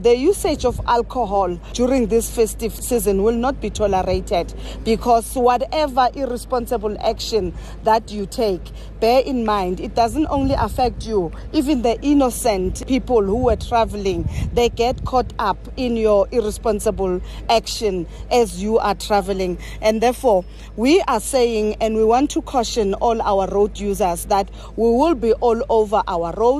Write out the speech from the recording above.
The usage of alcohol during this festive season will not be tolerated because whatever irresponsible action that you take, bear in mind it doesn't only affect you, even the innocent people who were traveling, they get caught up in your irresponsible action as you are traveling. And therefore, we are saying and we want to caution all our road users that we will be all over our roads